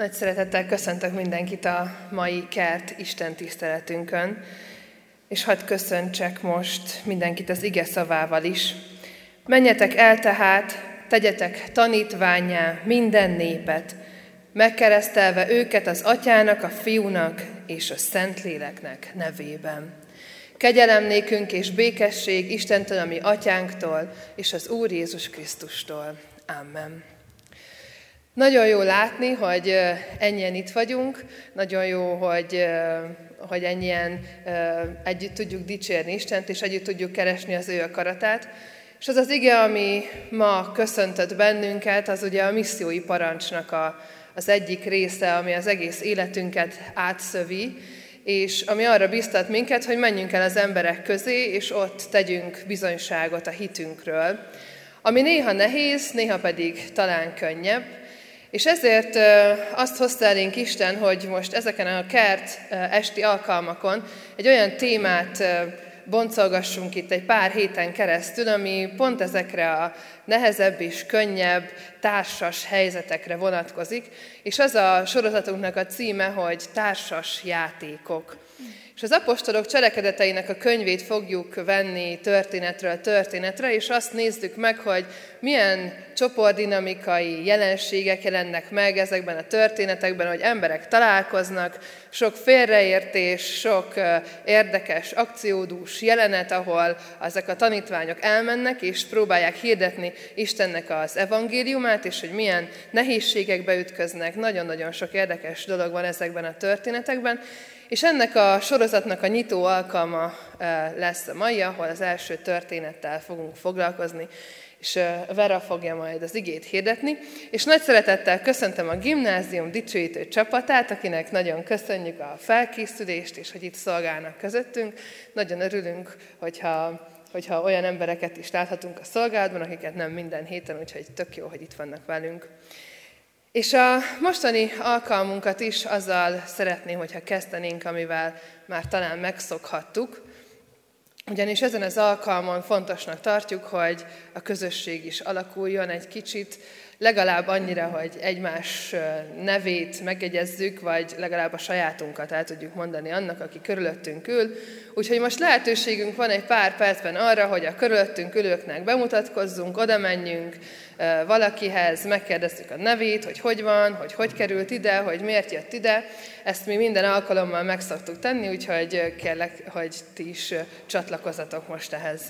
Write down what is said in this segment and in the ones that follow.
Nagy szeretettel köszöntök mindenkit a mai kert Isten tiszteletünkön, és hadd köszöntsek most mindenkit az ige szavával is. Menjetek el tehát, tegyetek tanítványá minden népet, megkeresztelve őket az atyának, a fiúnak és a szentléleknek nevében. Kegyelem nékünk és békesség Istentől, ami atyánktól, és az Úr Jézus Krisztustól. Amen. Nagyon jó látni, hogy ennyien itt vagyunk, nagyon jó, hogy, hogy ennyien együtt tudjuk dicsérni Istent, és együtt tudjuk keresni az ő akaratát. És az az ige, ami ma köszöntött bennünket, az ugye a missziói parancsnak a, az egyik része, ami az egész életünket átszövi, és ami arra biztat minket, hogy menjünk el az emberek közé, és ott tegyünk bizonyságot a hitünkről, ami néha nehéz, néha pedig talán könnyebb, és ezért azt hozta elénk Isten, hogy most ezeken a kert esti alkalmakon egy olyan témát boncolgassunk itt egy pár héten keresztül, ami pont ezekre a nehezebb és könnyebb társas helyzetekre vonatkozik, és az a sorozatunknak a címe, hogy társas játékok. És az apostolok cselekedeteinek a könyvét fogjuk venni történetről történetre, és azt nézzük meg, hogy milyen csoportdinamikai jelenségek jelennek meg ezekben a történetekben, hogy emberek találkoznak, sok félreértés, sok érdekes akciódús jelenet, ahol ezek a tanítványok elmennek, és próbálják hirdetni Istennek az evangéliumát, és hogy milyen nehézségekbe ütköznek. Nagyon-nagyon sok érdekes dolog van ezekben a történetekben, és ennek a sorozatnak a nyitó alkalma lesz a mai, ahol az első történettel fogunk foglalkozni, és Vera fogja majd az igét hirdetni. És nagy szeretettel köszöntöm a gimnázium dicsőítő csapatát, akinek nagyon köszönjük a felkészülést, és hogy itt szolgálnak közöttünk. Nagyon örülünk, hogyha hogyha olyan embereket is láthatunk a szolgálatban, akiket nem minden héten, úgyhogy tök jó, hogy itt vannak velünk. És a mostani alkalmunkat is azzal szeretném, hogyha kezdenénk, amivel már talán megszokhattuk, ugyanis ezen az alkalmon fontosnak tartjuk, hogy a közösség is alakuljon egy kicsit, legalább annyira, hogy egymás nevét megjegyezzük, vagy legalább a sajátunkat el tudjuk mondani annak, aki körülöttünk ül. Úgyhogy most lehetőségünk van egy pár percben arra, hogy a körülöttünk ülőknek bemutatkozzunk, oda menjünk valakihez, megkérdezzük a nevét, hogy hogy van, hogy hogy került ide, hogy miért jött ide. Ezt mi minden alkalommal meg szoktuk tenni, úgyhogy kérlek, hogy ti is csatlakozzatok most ehhez.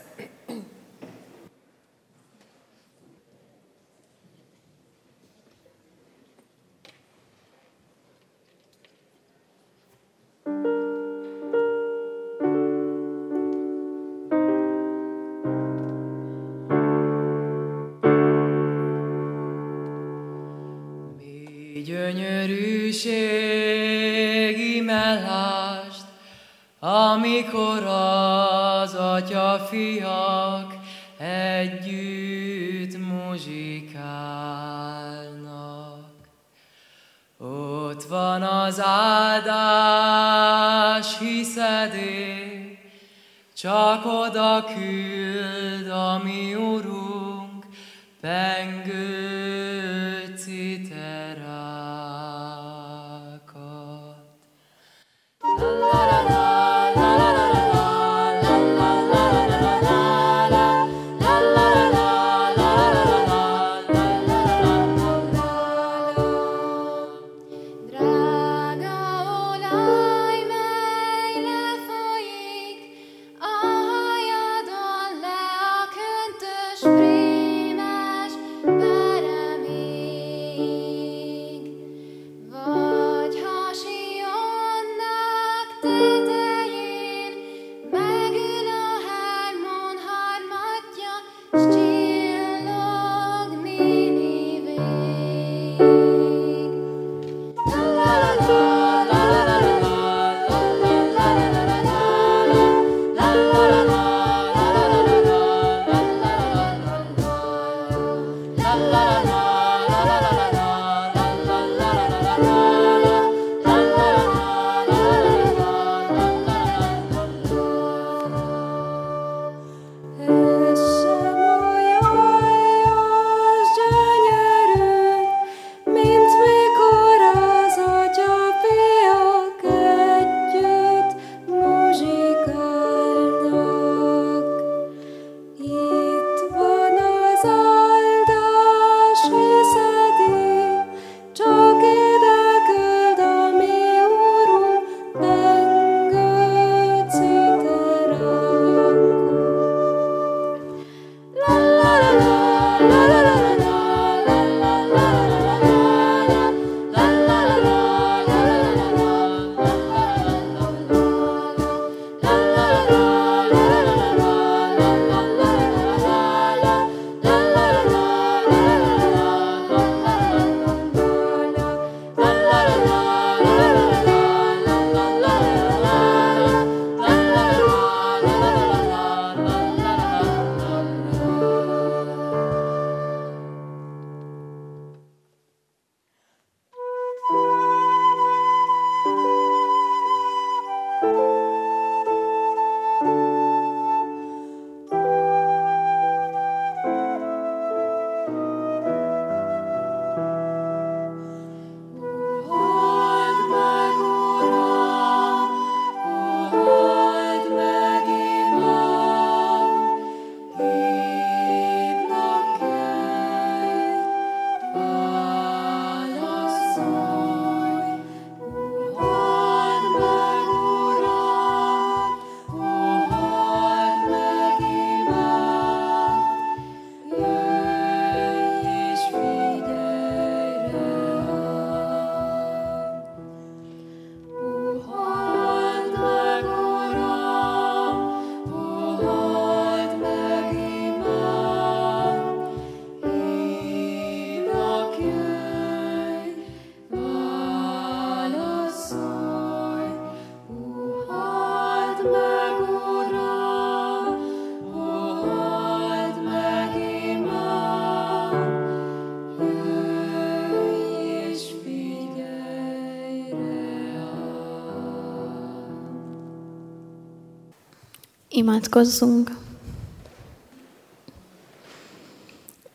Imádkozzunk!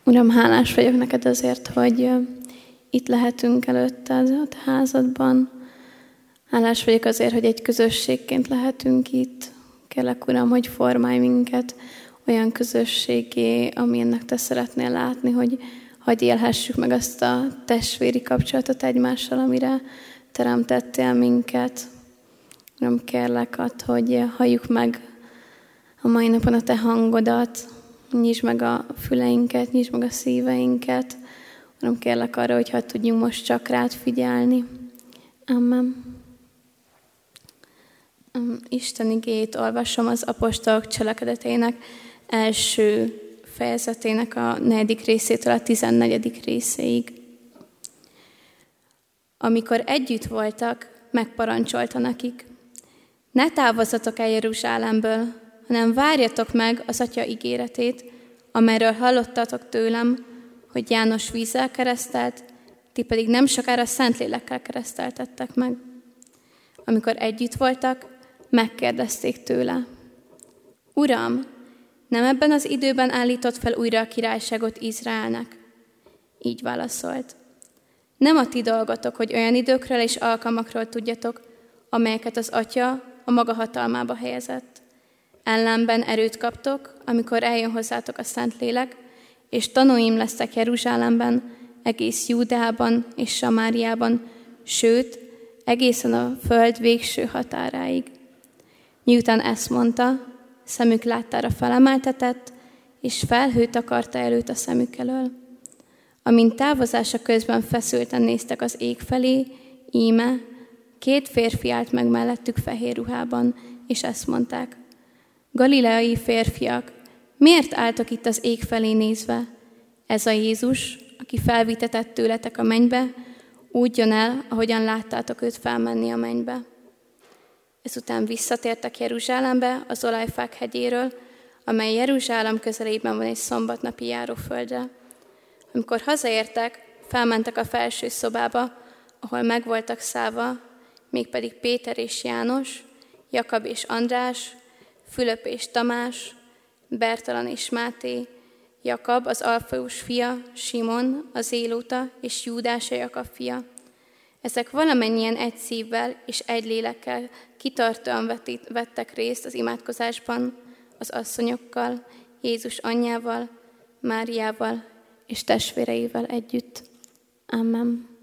Uram, hálás vagyok neked azért, hogy itt lehetünk előtted a te házadban. Hálás vagyok azért, hogy egy közösségként lehetünk itt. Kérlek, Uram, hogy formálj minket olyan közösségé, amilyennek te szeretnél látni, hogy hogy élhessük meg azt a testvéri kapcsolatot egymással, amire teremtettél minket. Nem kérlek ad, hogy halljuk meg a mai napon a Te hangodat, nyisd meg a füleinket, nyisd meg a szíveinket. Uram, kérlek arra, hogy ha tudjunk most csak rád figyelni. Amen. Isten igét olvasom az apostolok cselekedetének első fejezetének a negyedik részétől a tizennegyedik részéig. Amikor együtt voltak, megparancsolta nekik, ne távozatok el Jeruzsálemből, hanem várjatok meg az Atya ígéretét, amelyről hallottatok tőlem, hogy János vízzel keresztelt, ti pedig nem sokára Szentlélekkel kereszteltettek meg. Amikor együtt voltak, megkérdezték tőle, Uram, nem ebben az időben állított fel újra a királyságot Izraelnek? Így válaszolt. Nem a ti dolgotok, hogy olyan időkről és alkalmakról tudjatok, amelyeket az Atya a maga hatalmába helyezett. Ellenben erőt kaptok, amikor eljön hozzátok a Szentlélek, és tanúim lesztek Jeruzsálemben, egész Júdeában és Samáriában, sőt, egészen a föld végső határáig. Miután ezt mondta, szemük láttára felemeltetett, és felhőt akarta előtt a szemük elől. Amint távozása közben feszülten néztek az ég felé, íme, két férfi állt meg mellettük fehér ruhában, és ezt mondták. Galileai férfiak, miért álltok itt az ég felé nézve? Ez a Jézus, aki felvitetett tőletek a mennybe, úgy jön el, ahogyan láttátok őt felmenni a mennybe. Ezután visszatértek Jeruzsálembe, az Olajfák hegyéről, amely Jeruzsálem közelében van egy szombatnapi járóföldre. Amikor hazaértek, felmentek a felső szobába, ahol megvoltak szállva, mégpedig Péter és János, Jakab és András, Fülöp és Tamás, Bertalan és Máté, Jakab, az Alfeus fia, Simon, az Élóta és Júdás a Jakab fia. Ezek valamennyien egy szívvel és egy lélekkel kitartóan vettek részt az imádkozásban, az asszonyokkal, Jézus anyjával, Máriával és testvéreivel együtt. Amen.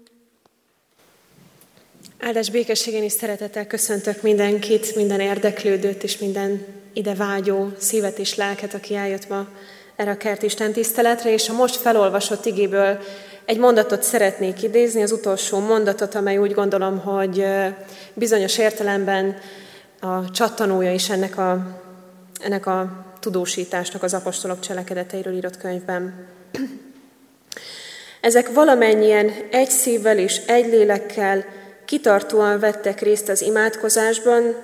Áldás békességén is szeretettel köszöntök mindenkit, minden érdeklődőt és minden ide vágyó szívet és lelket, aki eljött ma erre a kert Isten tiszteletre, és a most felolvasott igéből egy mondatot szeretnék idézni, az utolsó mondatot, amely úgy gondolom, hogy bizonyos értelemben a csattanója is ennek a, ennek a tudósításnak az apostolok cselekedeteiről írott könyvben. Ezek valamennyien egy szívvel és egy lélekkel kitartóan vettek részt az imádkozásban,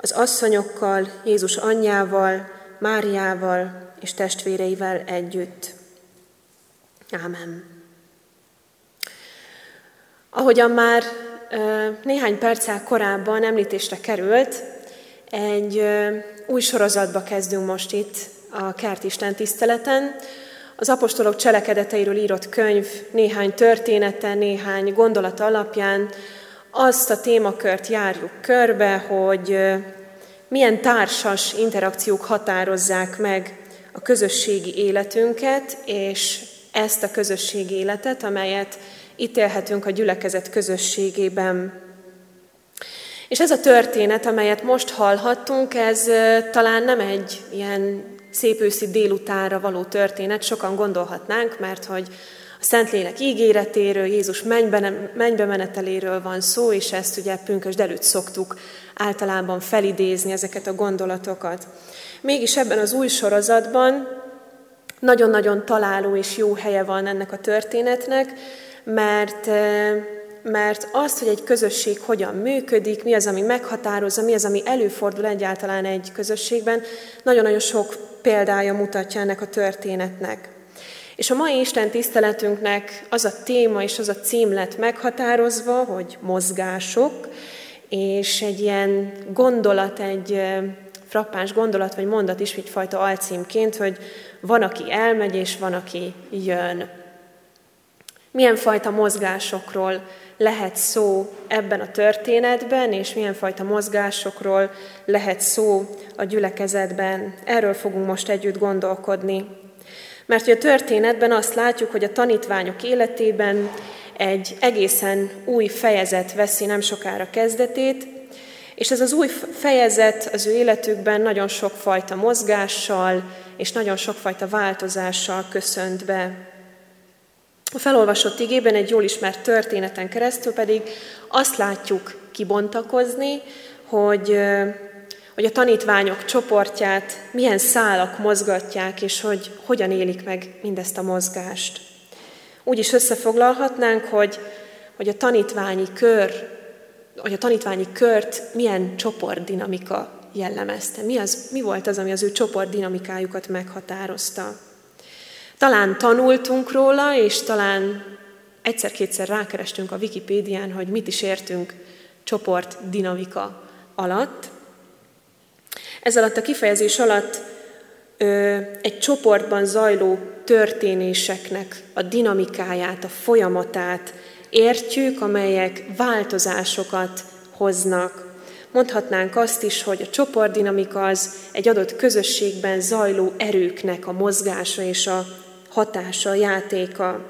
az asszonyokkal, Jézus anyjával, Máriával és testvéreivel együtt. Ámen. Ahogyan már néhány perccel korábban említésre került, egy új sorozatba kezdünk most itt a Kert tiszteleten. Az apostolok cselekedeteiről írott könyv néhány története, néhány gondolata alapján azt a témakört járjuk körbe, hogy milyen társas interakciók határozzák meg a közösségi életünket, és ezt a közösségi életet, amelyet itt élhetünk a gyülekezet közösségében. És ez a történet, amelyet most hallhattunk, ez talán nem egy ilyen szép őszi délutánra való történet, sokan gondolhatnánk, mert hogy Szentlélek ígéretéről, Jézus mennybe, mennybe meneteléről van szó, és ezt ugye pünkösd előtt szoktuk általában felidézni ezeket a gondolatokat. Mégis ebben az új sorozatban nagyon-nagyon találó és jó helye van ennek a történetnek, mert, mert azt, hogy egy közösség hogyan működik, mi az, ami meghatározza, mi az, ami előfordul egyáltalán egy közösségben, nagyon-nagyon sok példája mutatja ennek a történetnek. És a mai Isten tiszteletünknek az a téma és az a cím lett meghatározva, hogy mozgások, és egy ilyen gondolat, egy frappáns gondolat vagy mondat is, fajta alcímként, hogy van, aki elmegy, és van, aki jön. Milyen fajta mozgásokról lehet szó ebben a történetben, és milyen fajta mozgásokról lehet szó a gyülekezetben. Erről fogunk most együtt gondolkodni. Mert hogy a történetben azt látjuk, hogy a tanítványok életében egy egészen új fejezet veszi nem sokára kezdetét, és ez az új fejezet az ő életükben nagyon sokfajta mozgással és nagyon sokfajta változással köszönt be. A felolvasott igében egy jól ismert történeten keresztül pedig azt látjuk kibontakozni, hogy, hogy a tanítványok csoportját milyen szálak mozgatják, és hogy hogyan élik meg mindezt a mozgást. Úgy is összefoglalhatnánk, hogy, hogy a tanítványi kör, hogy a tanítványi kört milyen csoportdinamika jellemezte. Mi, az, mi volt az, ami az ő csoportdinamikájukat meghatározta. Talán tanultunk róla, és talán egyszer-kétszer rákerestünk a Wikipédián, hogy mit is értünk csoport dinamika alatt. Ez alatt a kifejezés alatt ö, egy csoportban zajló történéseknek a dinamikáját, a folyamatát értjük, amelyek változásokat hoznak. Mondhatnánk azt is, hogy a csoportdinamika az egy adott közösségben zajló erőknek a mozgása és a hatása, a játéka.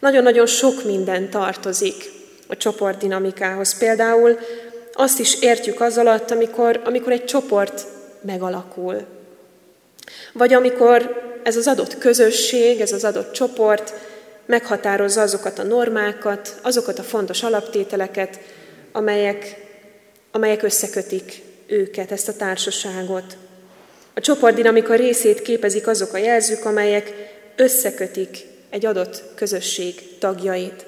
Nagyon-nagyon sok minden tartozik a csoportdinamikához. Például azt is értjük az alatt, amikor, amikor egy csoport megalakul. Vagy amikor ez az adott közösség, ez az adott csoport meghatározza azokat a normákat, azokat a fontos alaptételeket, amelyek, amelyek összekötik őket, ezt a társaságot. A csoportdinamika részét képezik azok a jelzők, amelyek összekötik egy adott közösség tagjait.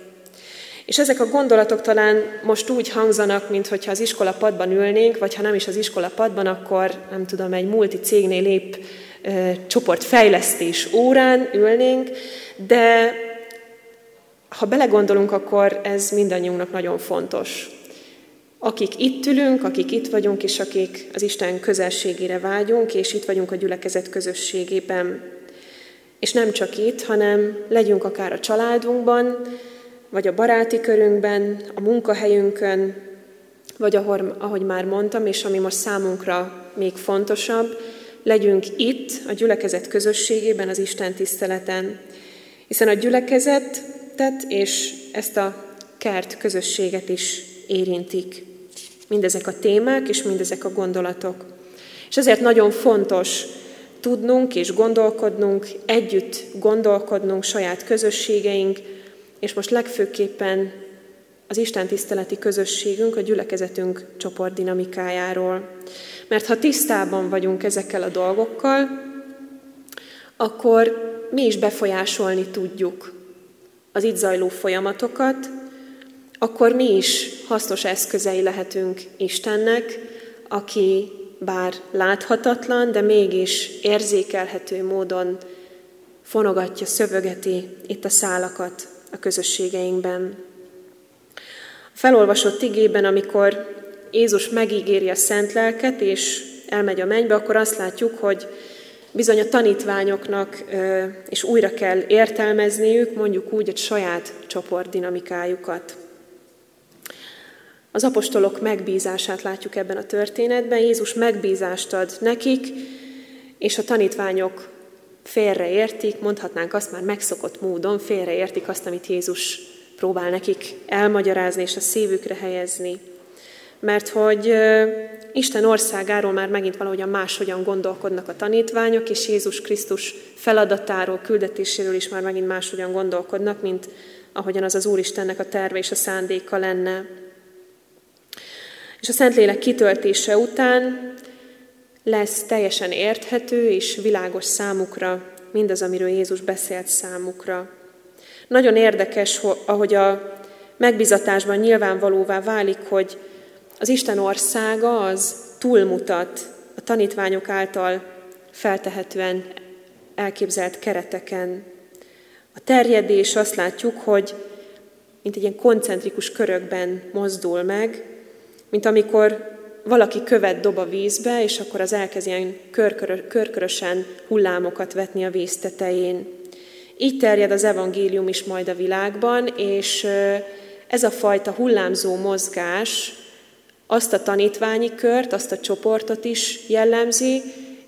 És ezek a gondolatok talán most úgy hangzanak, mint hogyha az iskola padban ülnénk, vagy ha nem is az iskola padban, akkor nem tudom, egy multi cégnél épp e, csoportfejlesztés órán ülnénk, de ha belegondolunk, akkor ez mindannyiunknak nagyon fontos. Akik itt ülünk, akik itt vagyunk, és akik az Isten közelségére vágyunk, és itt vagyunk a gyülekezet közösségében. És nem csak itt, hanem legyünk akár a családunkban, vagy a baráti körünkben, a munkahelyünkön, vagy ahol, ahogy már mondtam, és ami most számunkra még fontosabb, legyünk itt, a gyülekezet közösségében, az Isten tiszteleten. Hiszen a gyülekezetet és ezt a kert közösséget is érintik. Mindezek a témák és mindezek a gondolatok. És ezért nagyon fontos, tudnunk és gondolkodnunk, együtt gondolkodnunk saját közösségeink, és most legfőképpen az Isten tiszteleti közösségünk, a gyülekezetünk csoportdinamikájáról. Mert ha tisztában vagyunk ezekkel a dolgokkal, akkor mi is befolyásolni tudjuk az itt zajló folyamatokat, akkor mi is hasznos eszközei lehetünk Istennek, aki bár láthatatlan, de mégis érzékelhető módon fonogatja, szövögeti itt a szálakat a közösségeinkben. A felolvasott igében, amikor Jézus megígéri a szent lelket, és elmegy a mennybe, akkor azt látjuk, hogy bizony a tanítványoknak és újra kell értelmezniük, mondjuk úgy, egy saját csoportdinamikájukat. Az apostolok megbízását látjuk ebben a történetben. Jézus megbízást ad nekik, és a tanítványok félreértik, mondhatnánk azt már megszokott módon, félreértik azt, amit Jézus próbál nekik elmagyarázni és a szívükre helyezni. Mert hogy Isten országáról már megint valahogyan máshogyan gondolkodnak a tanítványok, és Jézus Krisztus feladatáról, küldetéséről is már megint máshogyan gondolkodnak, mint ahogyan az az Úristennek a terve és a szándéka lenne. És a Szentlélek kitöltése után lesz teljesen érthető és világos számukra mindaz, amiről Jézus beszélt számukra. Nagyon érdekes, ahogy a megbizatásban nyilvánvalóvá válik, hogy az Isten országa az túlmutat a tanítványok által feltehetően elképzelt kereteken. A terjedés azt látjuk, hogy mint egy ilyen koncentrikus körökben mozdul meg, mint amikor valaki követ dob a vízbe, és akkor az elkezd ilyen körkörö, körkörösen hullámokat vetni a víz tetején. Így terjed az evangélium is majd a világban, és ez a fajta hullámzó mozgás azt a tanítványi kört, azt a csoportot is jellemzi,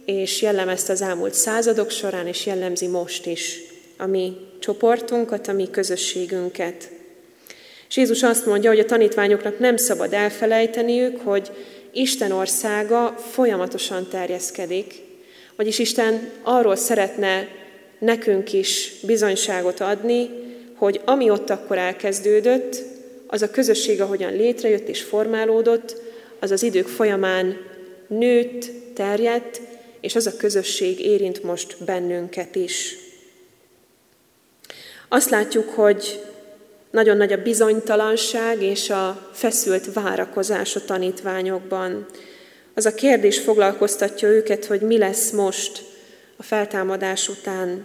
és jellemezte az elmúlt századok során, és jellemzi most is a mi csoportunkat, a mi közösségünket. És Jézus azt mondja, hogy a tanítványoknak nem szabad elfelejteniük, hogy Isten országa folyamatosan terjeszkedik, vagyis Isten arról szeretne nekünk is bizonyságot adni, hogy ami ott akkor elkezdődött, az a közösség, ahogyan létrejött és formálódott, az az idők folyamán nőtt, terjedt, és az a közösség érint most bennünket is. Azt látjuk, hogy nagyon nagy a bizonytalanság és a feszült várakozás a tanítványokban. Az a kérdés foglalkoztatja őket, hogy mi lesz most a feltámadás után.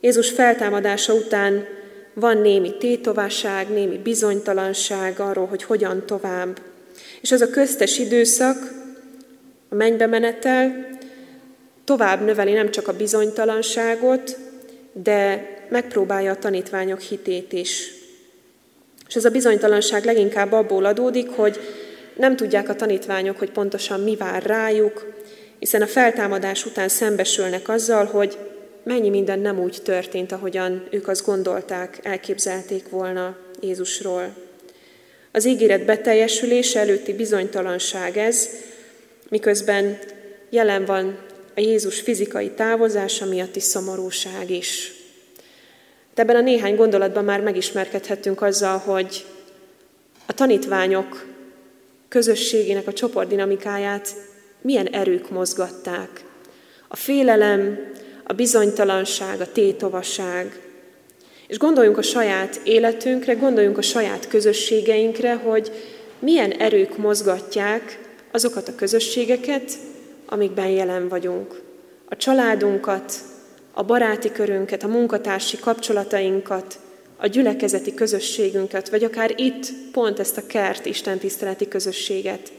Jézus feltámadása után van némi tétovásság, némi bizonytalanság arról, hogy hogyan tovább. És az a köztes időszak, a mennybe menetel, tovább növeli nem csak a bizonytalanságot, de megpróbálja a tanítványok hitét is. És ez a bizonytalanság leginkább abból adódik, hogy nem tudják a tanítványok, hogy pontosan mi vár rájuk, hiszen a feltámadás után szembesülnek azzal, hogy mennyi minden nem úgy történt, ahogyan ők azt gondolták, elképzelték volna Jézusról. Az ígéret beteljesülése előtti bizonytalanság ez, miközben jelen van a Jézus fizikai távozása miatti szomorúság is. De ebben a néhány gondolatban már megismerkedhettünk azzal, hogy a tanítványok közösségének a csoportdinamikáját milyen erők mozgatták. A félelem, a bizonytalanság, a tétovasság. És gondoljunk a saját életünkre, gondoljunk a saját közösségeinkre, hogy milyen erők mozgatják azokat a közösségeket, amikben jelen vagyunk. A családunkat, a baráti körünket, a munkatársi kapcsolatainkat, a gyülekezeti közösségünket, vagy akár itt pont ezt a kert Isten tiszteleti közösséget.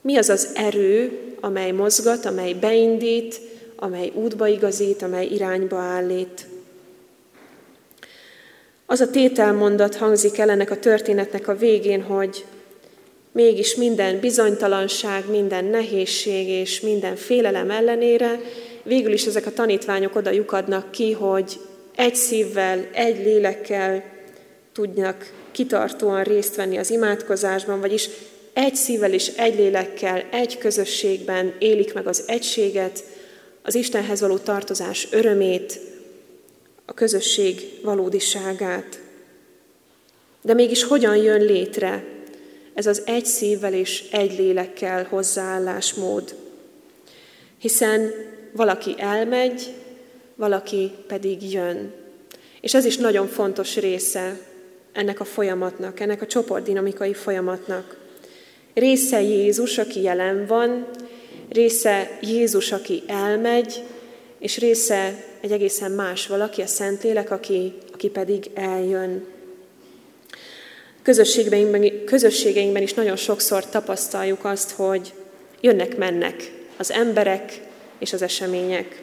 Mi az az erő, amely mozgat, amely beindít, amely útba igazít, amely irányba állít. Az a tételmondat hangzik el ennek a történetnek a végén, hogy mégis minden bizonytalanság, minden nehézség és minden félelem ellenére végül is ezek a tanítványok oda lyukadnak ki, hogy egy szívvel, egy lélekkel tudnak kitartóan részt venni az imádkozásban, vagyis egy szívvel és egy lélekkel, egy közösségben élik meg az egységet, az Istenhez való tartozás örömét, a közösség valódiságát. De mégis hogyan jön létre ez az egy szívvel és egy lélekkel hozzáállásmód? Hiszen valaki elmegy, valaki pedig jön. És ez is nagyon fontos része ennek a folyamatnak, ennek a csoportdinamikai folyamatnak. Része Jézus, aki jelen van, része Jézus, aki elmegy, és része egy egészen más valaki, a Szentlélek, aki, aki pedig eljön. Közösségeinkben, közösségeinkben is nagyon sokszor tapasztaljuk azt, hogy jönnek-mennek az emberek és az események.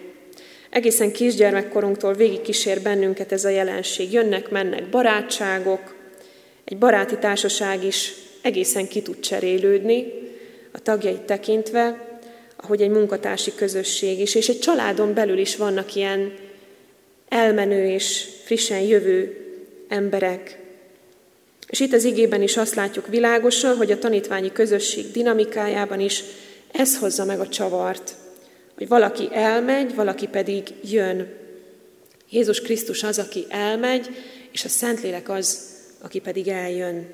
Egészen kisgyermekkorunktól végig kísér bennünket ez a jelenség. Jönnek-mennek barátságok, egy baráti társaság is egészen ki tud cserélődni, a tagjait tekintve, ahogy egy munkatársi közösség is, és egy családon belül is vannak ilyen elmenő és frissen jövő emberek. És itt az igében is azt látjuk világosan, hogy a tanítványi közösség dinamikájában is ez hozza meg a csavart, hogy valaki elmegy, valaki pedig jön. Jézus Krisztus az, aki elmegy, és a Szentlélek az, aki pedig eljön.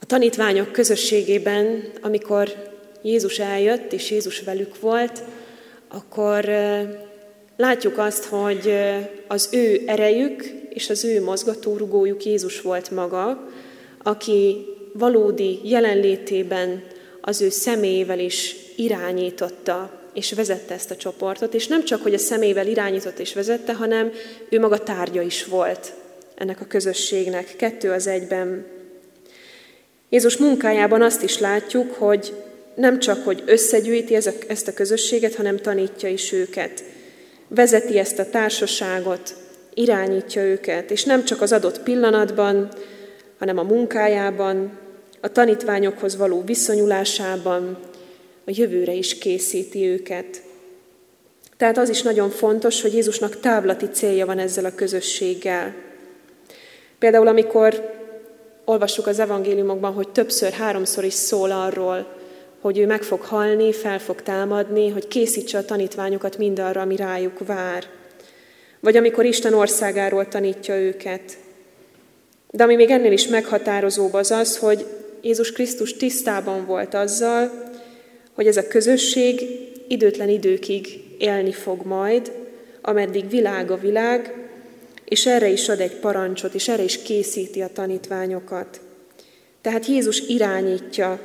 A tanítványok közösségében, amikor Jézus eljött, és Jézus velük volt, akkor látjuk azt, hogy az ő erejük és az ő mozgatórugójuk Jézus volt maga, aki valódi jelenlétében az ő személyével is irányította és vezette ezt a csoportot, és nem csak, hogy a személyével irányított és vezette, hanem ő maga tárgya is volt ennek a közösségnek, kettő az egyben. Jézus munkájában azt is látjuk, hogy nem csak, hogy összegyűjti ezt a közösséget, hanem tanítja is őket. Vezeti ezt a társaságot, irányítja őket, és nem csak az adott pillanatban, hanem a munkájában, a tanítványokhoz való viszonyulásában, a jövőre is készíti őket. Tehát az is nagyon fontos, hogy Jézusnak távlati célja van ezzel a közösséggel. Például amikor olvassuk az evangéliumokban, hogy többször, háromszor is szól arról, hogy ő meg fog halni, fel fog támadni, hogy készítse a tanítványokat mindarra, ami rájuk vár. Vagy amikor Isten országáról tanítja őket. De ami még ennél is meghatározóbb az az, hogy Jézus Krisztus tisztában volt azzal, hogy ez a közösség időtlen időkig élni fog majd, ameddig világ a világ, és erre is ad egy parancsot, és erre is készíti a tanítványokat. Tehát Jézus irányítja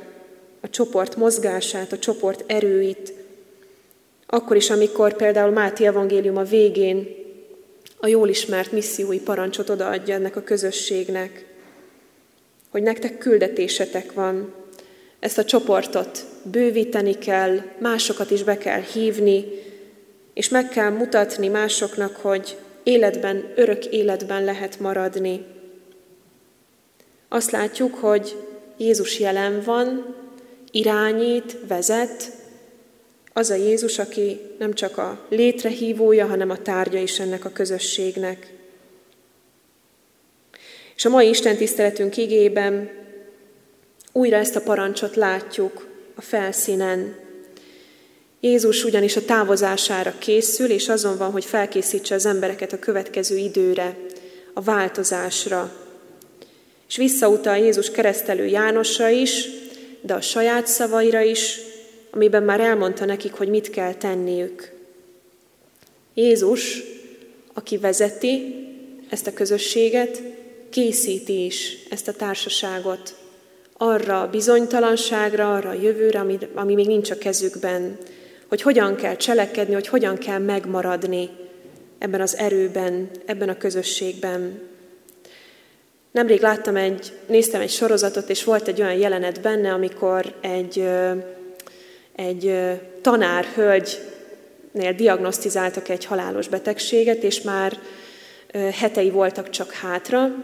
a csoport mozgását, a csoport erőit, akkor is, amikor például Máti evangélium a végén a jól ismert missziói parancsot odaadja ennek a közösségnek, hogy nektek küldetésetek van, ezt a csoportot bővíteni kell, másokat is be kell hívni, és meg kell mutatni másoknak, hogy életben, örök életben lehet maradni. Azt látjuk, hogy Jézus jelen van, irányít, vezet, az a Jézus, aki nem csak a létrehívója, hanem a tárgya is ennek a közösségnek. És a mai Isten tiszteletünk igében újra ezt a parancsot látjuk a felszínen. Jézus ugyanis a távozására készül, és azon van, hogy felkészítse az embereket a következő időre, a változásra. És visszautal Jézus keresztelő Jánosra is, de a saját szavaira is, amiben már elmondta nekik, hogy mit kell tenniük. Jézus, aki vezeti ezt a közösséget, készíti is ezt a társaságot arra a bizonytalanságra, arra a jövőre, ami, ami még nincs a kezükben, hogy hogyan kell cselekedni, hogy hogyan kell megmaradni ebben az erőben, ebben a közösségben. Nemrég láttam egy, néztem egy sorozatot, és volt egy olyan jelenet benne, amikor egy, egy tanár hölgynél diagnosztizáltak egy halálos betegséget, és már hetei voltak csak hátra,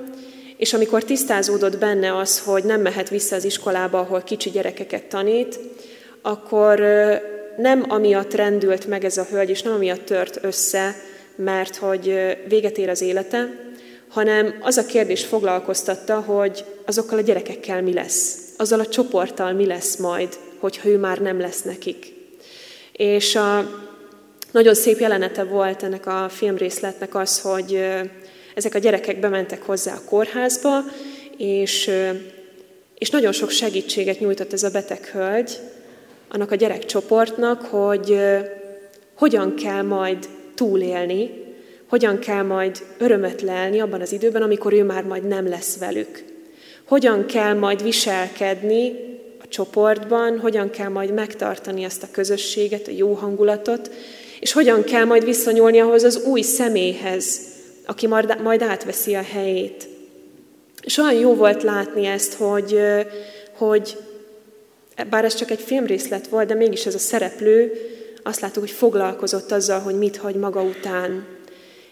és amikor tisztázódott benne az, hogy nem mehet vissza az iskolába, ahol kicsi gyerekeket tanít, akkor nem amiatt rendült meg ez a hölgy, és nem amiatt tört össze, mert hogy véget ér az élete, hanem az a kérdés foglalkoztatta, hogy azokkal a gyerekekkel mi lesz, azzal a csoporttal mi lesz majd, hogyha ő már nem lesz nekik. És a, nagyon szép jelenete volt ennek a filmrészletnek az, hogy ezek a gyerekek bementek hozzá a kórházba, és, és nagyon sok segítséget nyújtott ez a beteg hölgy annak a gyerekcsoportnak, hogy hogyan kell majd túlélni, hogyan kell majd örömet lelni abban az időben, amikor ő már majd nem lesz velük. Hogyan kell majd viselkedni a csoportban, hogyan kell majd megtartani ezt a közösséget, a jó hangulatot, és hogyan kell majd viszonyulni ahhoz az új személyhez, aki majd átveszi a helyét. És olyan jó volt látni ezt, hogy, hogy bár ez csak egy filmrészlet volt, de mégis ez a szereplő, azt láttuk, hogy foglalkozott azzal, hogy mit hagy maga után.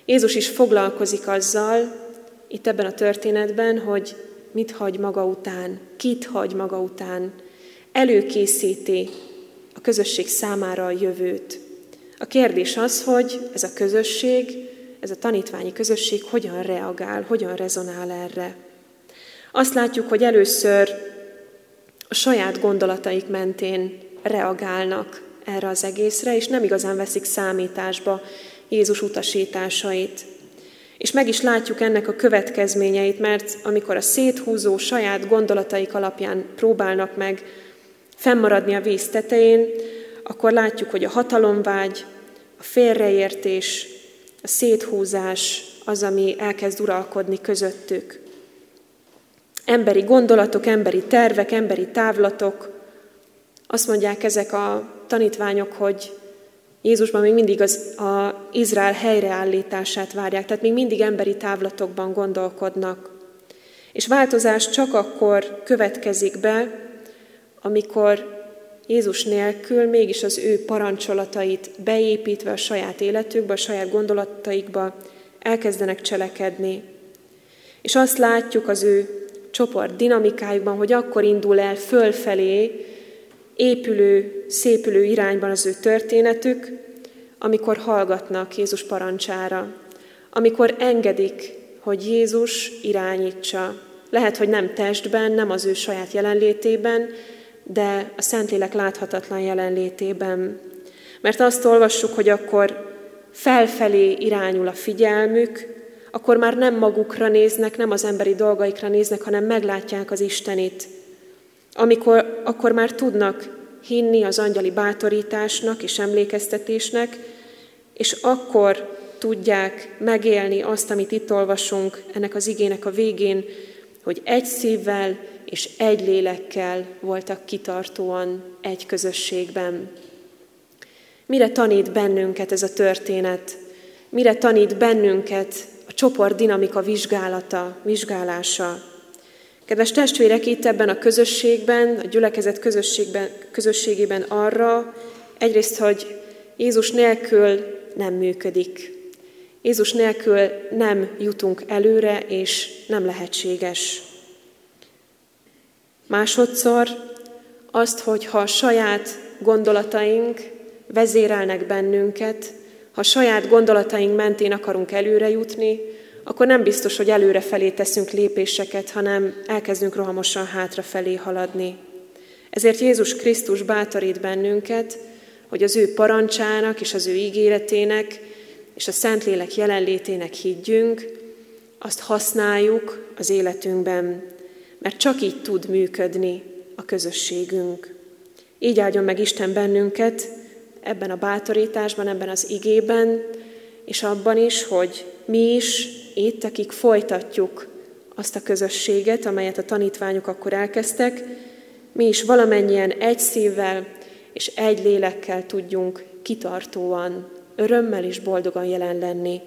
Jézus is foglalkozik azzal, itt ebben a történetben, hogy mit hagy maga után, kit hagy maga után. Előkészíti a közösség számára a jövőt. A kérdés az, hogy ez a közösség ez a tanítványi közösség hogyan reagál, hogyan rezonál erre. Azt látjuk, hogy először a saját gondolataik mentén reagálnak erre az egészre, és nem igazán veszik számításba Jézus utasításait. És meg is látjuk ennek a következményeit, mert amikor a széthúzó saját gondolataik alapján próbálnak meg fennmaradni a víz tetején, akkor látjuk, hogy a hatalomvágy, a félreértés, a széthúzás az, ami elkezd uralkodni közöttük. Emberi gondolatok, emberi tervek, emberi távlatok. Azt mondják ezek a tanítványok, hogy Jézusban még mindig az a Izrael helyreállítását várják, tehát még mindig emberi távlatokban gondolkodnak. És változás csak akkor következik be, amikor Jézus nélkül mégis az ő parancsolatait beépítve a saját életükbe, a saját gondolataikba elkezdenek cselekedni. És azt látjuk az ő csoport dinamikájukban, hogy akkor indul el fölfelé, épülő, szépülő irányban az ő történetük, amikor hallgatnak Jézus parancsára, amikor engedik, hogy Jézus irányítsa. Lehet, hogy nem testben, nem az ő saját jelenlétében, de a Szentlélek láthatatlan jelenlétében. Mert azt olvassuk, hogy akkor felfelé irányul a figyelmük, akkor már nem magukra néznek, nem az emberi dolgaikra néznek, hanem meglátják az Istenit. Amikor, akkor már tudnak hinni az angyali bátorításnak és emlékeztetésnek, és akkor tudják megélni azt, amit itt olvasunk ennek az igének a végén, hogy egy szívvel és egy lélekkel voltak kitartóan egy közösségben. Mire tanít bennünket ez a történet? Mire tanít bennünket a csoport dinamika vizsgálata, vizsgálása? Kedves testvérek, itt ebben a közösségben, a gyülekezet közösségben, közösségében arra, egyrészt, hogy Jézus nélkül nem működik. Jézus nélkül nem jutunk előre, és nem lehetséges. Másodszor azt, hogy ha a saját gondolataink vezérelnek bennünket, ha saját gondolataink mentén akarunk előre jutni, akkor nem biztos, hogy előre felé teszünk lépéseket, hanem elkezdünk rohamosan hátrafelé haladni. Ezért Jézus Krisztus bátorít bennünket, hogy az ő parancsának és az ő ígéretének és a Szentlélek jelenlétének higgyünk, azt használjuk az életünkben, mert csak így tud működni a közösségünk. Így áldjon meg Isten bennünket ebben a bátorításban, ebben az igében, és abban is, hogy mi is itt, akik folytatjuk azt a közösséget, amelyet a tanítványok akkor elkezdtek, mi is valamennyien egy szívvel és egy lélekkel tudjunk kitartóan, örömmel és boldogan jelen lenni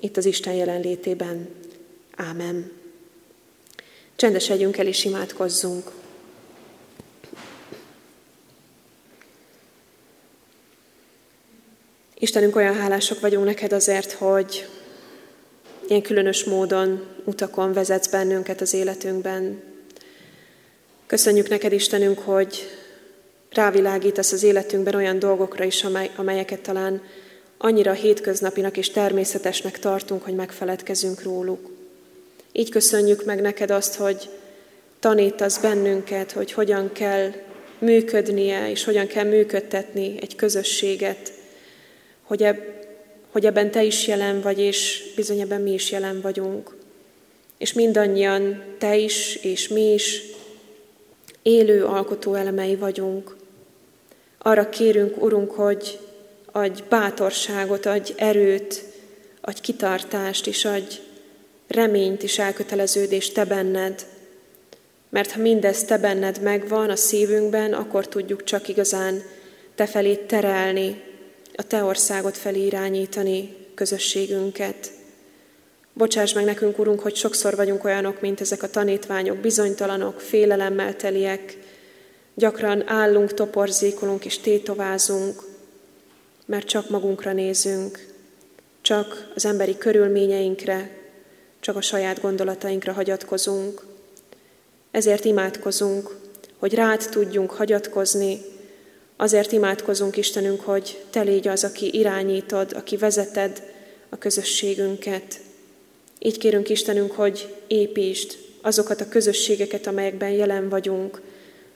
itt az Isten jelenlétében. Ámen. Csendesedjünk el és imádkozzunk. Istenünk, olyan hálások vagyunk neked azért, hogy ilyen különös módon utakon vezetsz bennünket az életünkben. Köszönjük neked, Istenünk, hogy rávilágítasz az életünkben olyan dolgokra is, amelyeket talán annyira hétköznapinak és természetesnek tartunk, hogy megfeledkezünk róluk. Így köszönjük meg neked azt, hogy tanítasz bennünket, hogy hogyan kell működnie, és hogyan kell működtetni egy közösséget, hogy, eb, hogy ebben te is jelen vagy, és bizony ebben mi is jelen vagyunk. És mindannyian te is, és mi is élő alkotó elemei vagyunk. Arra kérünk, Urunk, hogy adj bátorságot, adj erőt, adj kitartást, és adj reményt és elköteleződést Te benned. Mert ha mindez Te benned megvan a szívünkben, akkor tudjuk csak igazán Te felé terelni, a Te országot felé irányítani közösségünket. Bocsáss meg nekünk, Urunk, hogy sokszor vagyunk olyanok, mint ezek a tanítványok, bizonytalanok, félelemmel teliek, gyakran állunk, toporzékolunk és tétovázunk, mert csak magunkra nézünk, csak az emberi körülményeinkre, csak a saját gondolatainkra hagyatkozunk. Ezért imádkozunk, hogy rád tudjunk hagyatkozni, azért imádkozunk Istenünk, hogy Te légy az, aki irányítod, aki vezeted a közösségünket. Így kérünk Istenünk, hogy építsd azokat a közösségeket, amelyekben jelen vagyunk,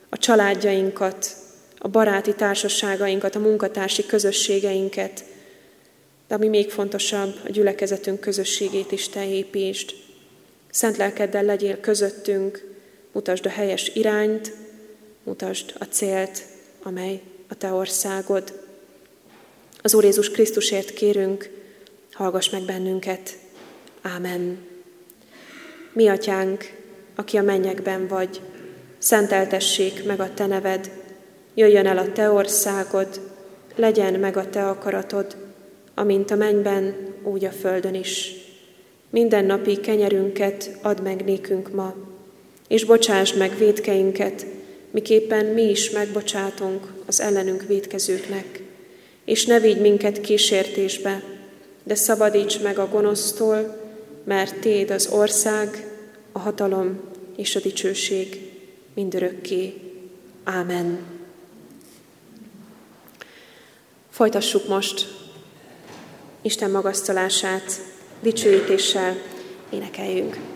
a családjainkat, a baráti társaságainkat, a munkatársi közösségeinket, de ami még fontosabb, a gyülekezetünk közösségét is te építsd. Szent lelkeddel legyél közöttünk, mutasd a helyes irányt, mutasd a célt, amely a te országod. Az Úr Jézus Krisztusért kérünk, hallgass meg bennünket. Ámen. Mi atyánk, aki a mennyekben vagy, szenteltessék meg a te neved, jöjjön el a te országod, legyen meg a te akaratod, amint a mennyben, úgy a földön is. Minden napi kenyerünket add meg nékünk ma, és bocsásd meg védkeinket, miképpen mi is megbocsátunk az ellenünk védkezőknek. És ne vigy minket kísértésbe, de szabadíts meg a gonosztól, mert Téd az ország, a hatalom és a dicsőség mindörökké. Ámen. Folytassuk most Isten magasztalását, dicsőítéssel énekeljünk.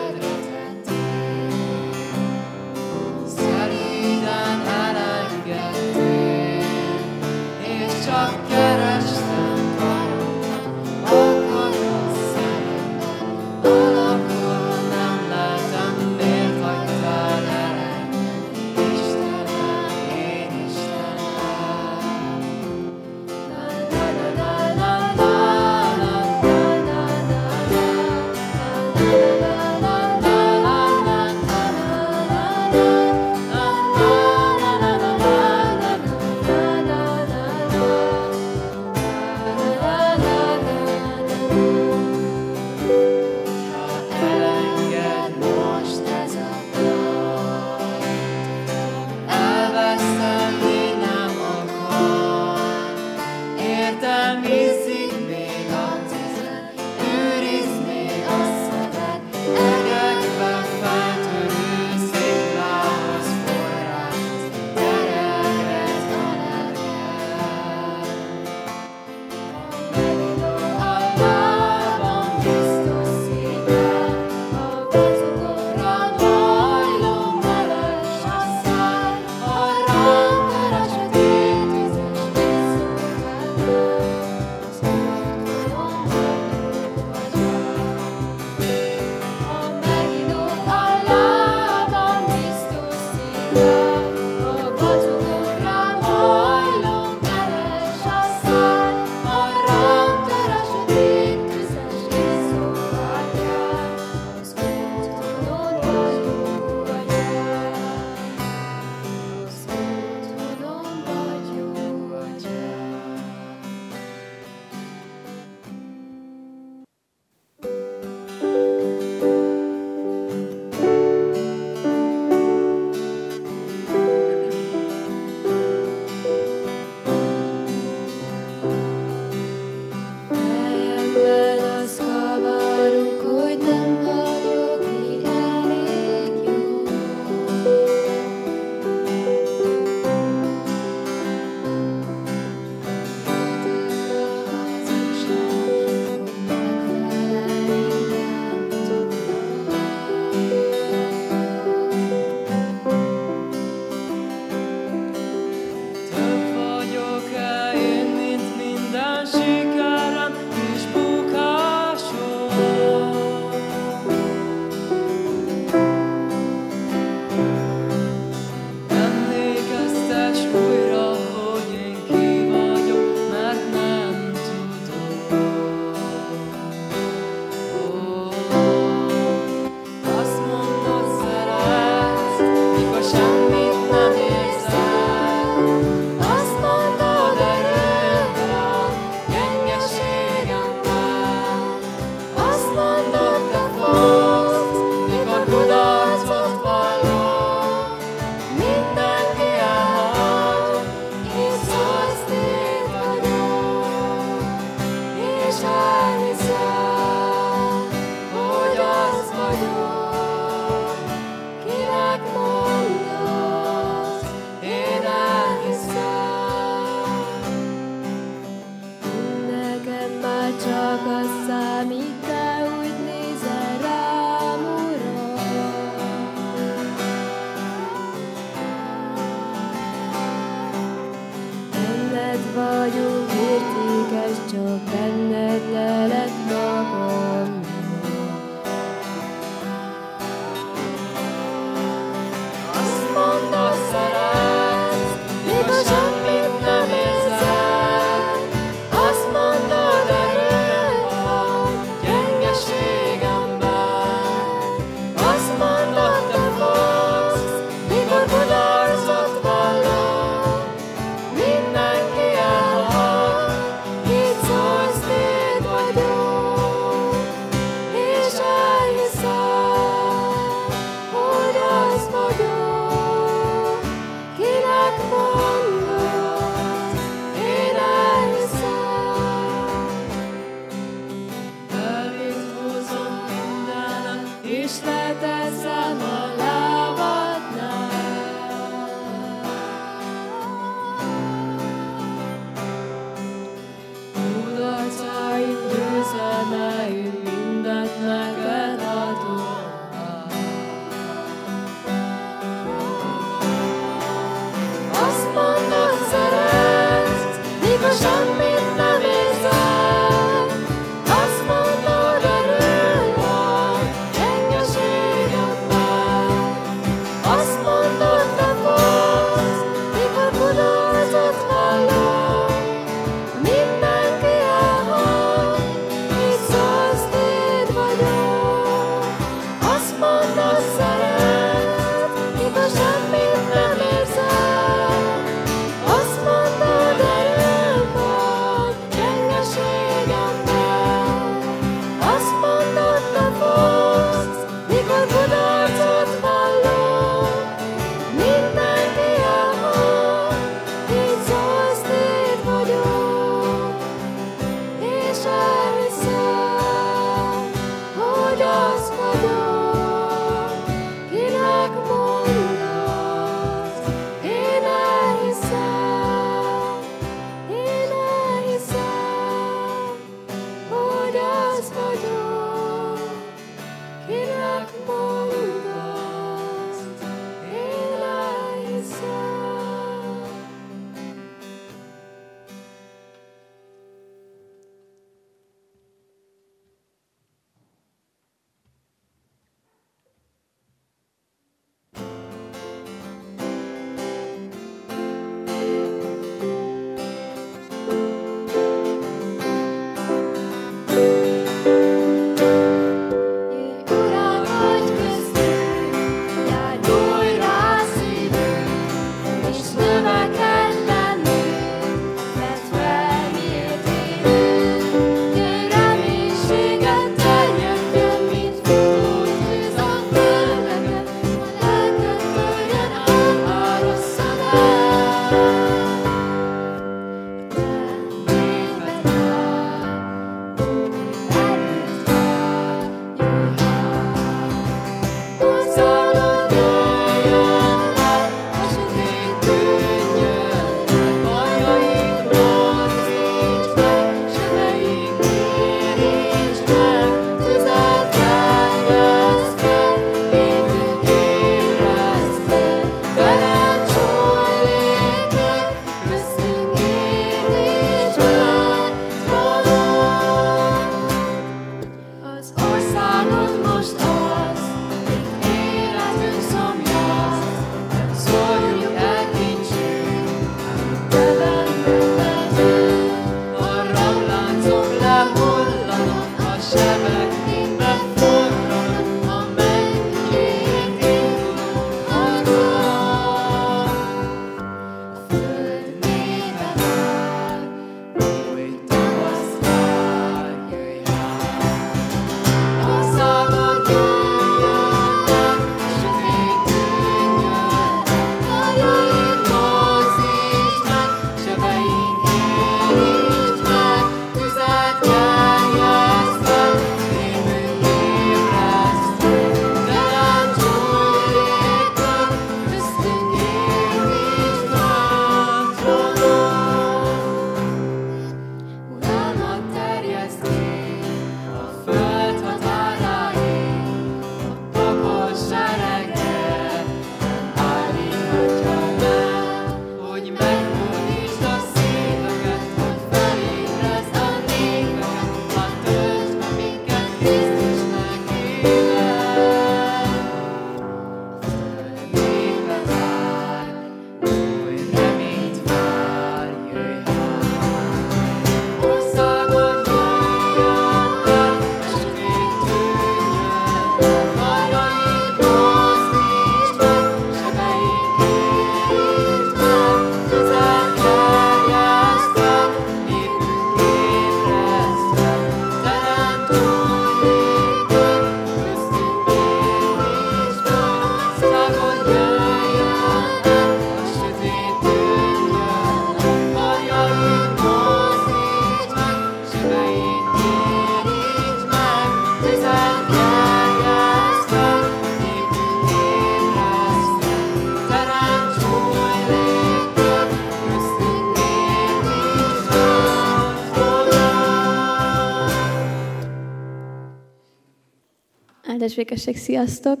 Békesség, sziasztok!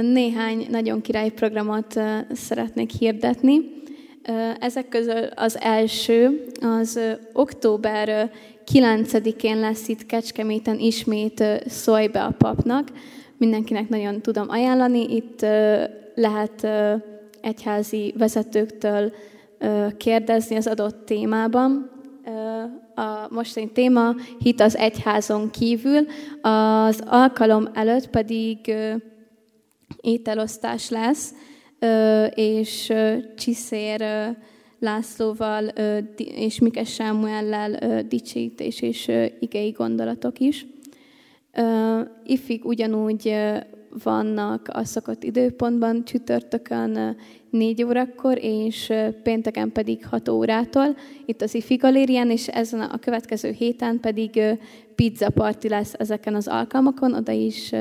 Néhány nagyon király programot szeretnék hirdetni. Ezek közül az első, az október 9-én lesz itt Kecskeméten ismét Szólj be a papnak. Mindenkinek nagyon tudom ajánlani. Itt lehet egyházi vezetőktől kérdezni az adott témában a mostani téma hit az egyházon kívül, az alkalom előtt pedig ételosztás lesz, és Csiszér Lászlóval és Mikes Sámuellel dicsítés és igei gondolatok is. Ifig ugyanúgy vannak a szokott időpontban, csütörtökön 4 órakor, és pénteken pedig 6 órától, itt az IFI galérián, és ezen a következő héten pedig pizza party lesz ezeken az alkalmakon, oda is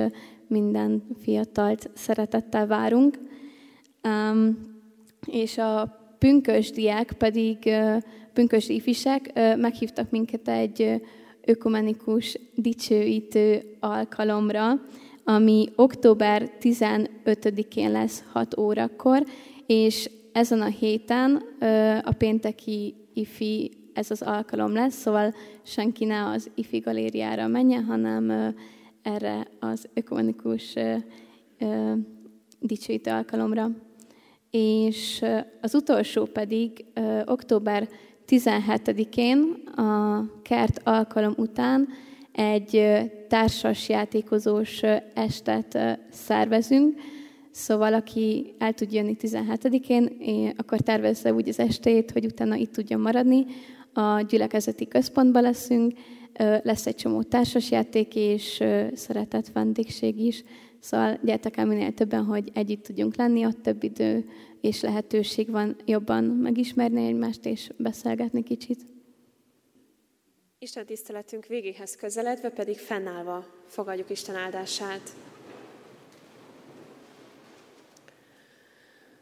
minden fiatalt szeretettel várunk. És a pünkösdiek pedig, pünkösdi ifisek meghívtak minket egy ökumenikus dicsőítő alkalomra, ami október 15-én lesz 6 órakor, és ezen a héten a pénteki ifi ez az alkalom lesz, szóval senki ne az ifi galériára menjen, hanem erre az ökumenikus dicsőítő alkalomra. És az utolsó pedig október 17-én a kert alkalom után egy társas játékozós estet szervezünk, Szóval, aki el tud jönni 17-én, akkor tervezze úgy az estét, hogy utána itt tudjon maradni. A gyülekezeti központban leszünk, lesz egy csomó társasjáték és szeretett vendégség is. Szóval gyertek el minél többen, hogy együtt tudjunk lenni, ott több idő és lehetőség van jobban megismerni egymást és beszélgetni kicsit. Isten tiszteletünk végéhez közeledve pedig fennállva fogadjuk Isten áldását.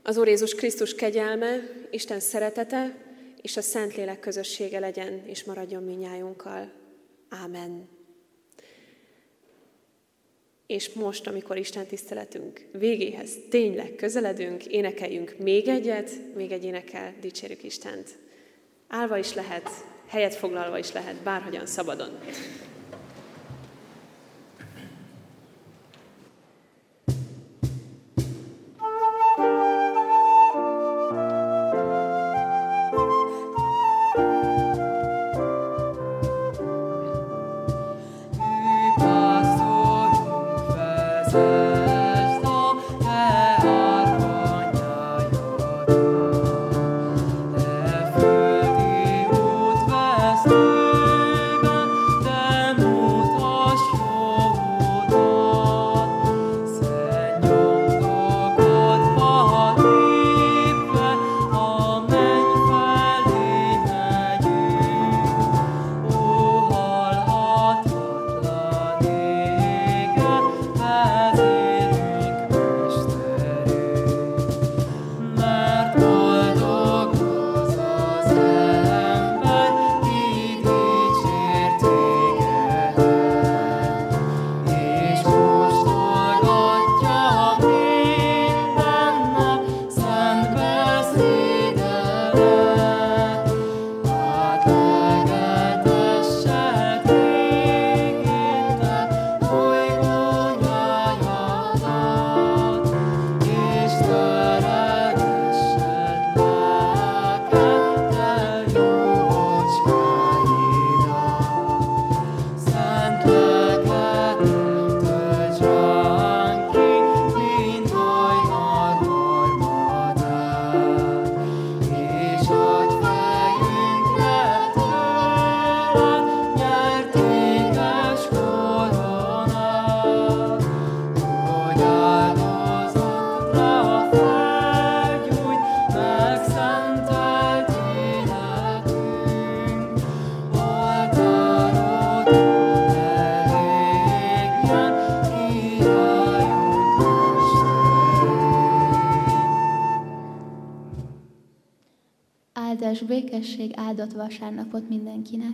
Az Úr Jézus Krisztus kegyelme, Isten szeretete és a Szentlélek közössége legyen és maradjon minnyájunkkal. Ámen. És most, amikor Isten tiszteletünk végéhez tényleg közeledünk, énekeljünk még egyet, még egy énekel, dicsérjük Istent. Álva is lehet, helyet foglalva is lehet, bárhogyan szabadon. Békesség áldott vasárnapot mindenkinek!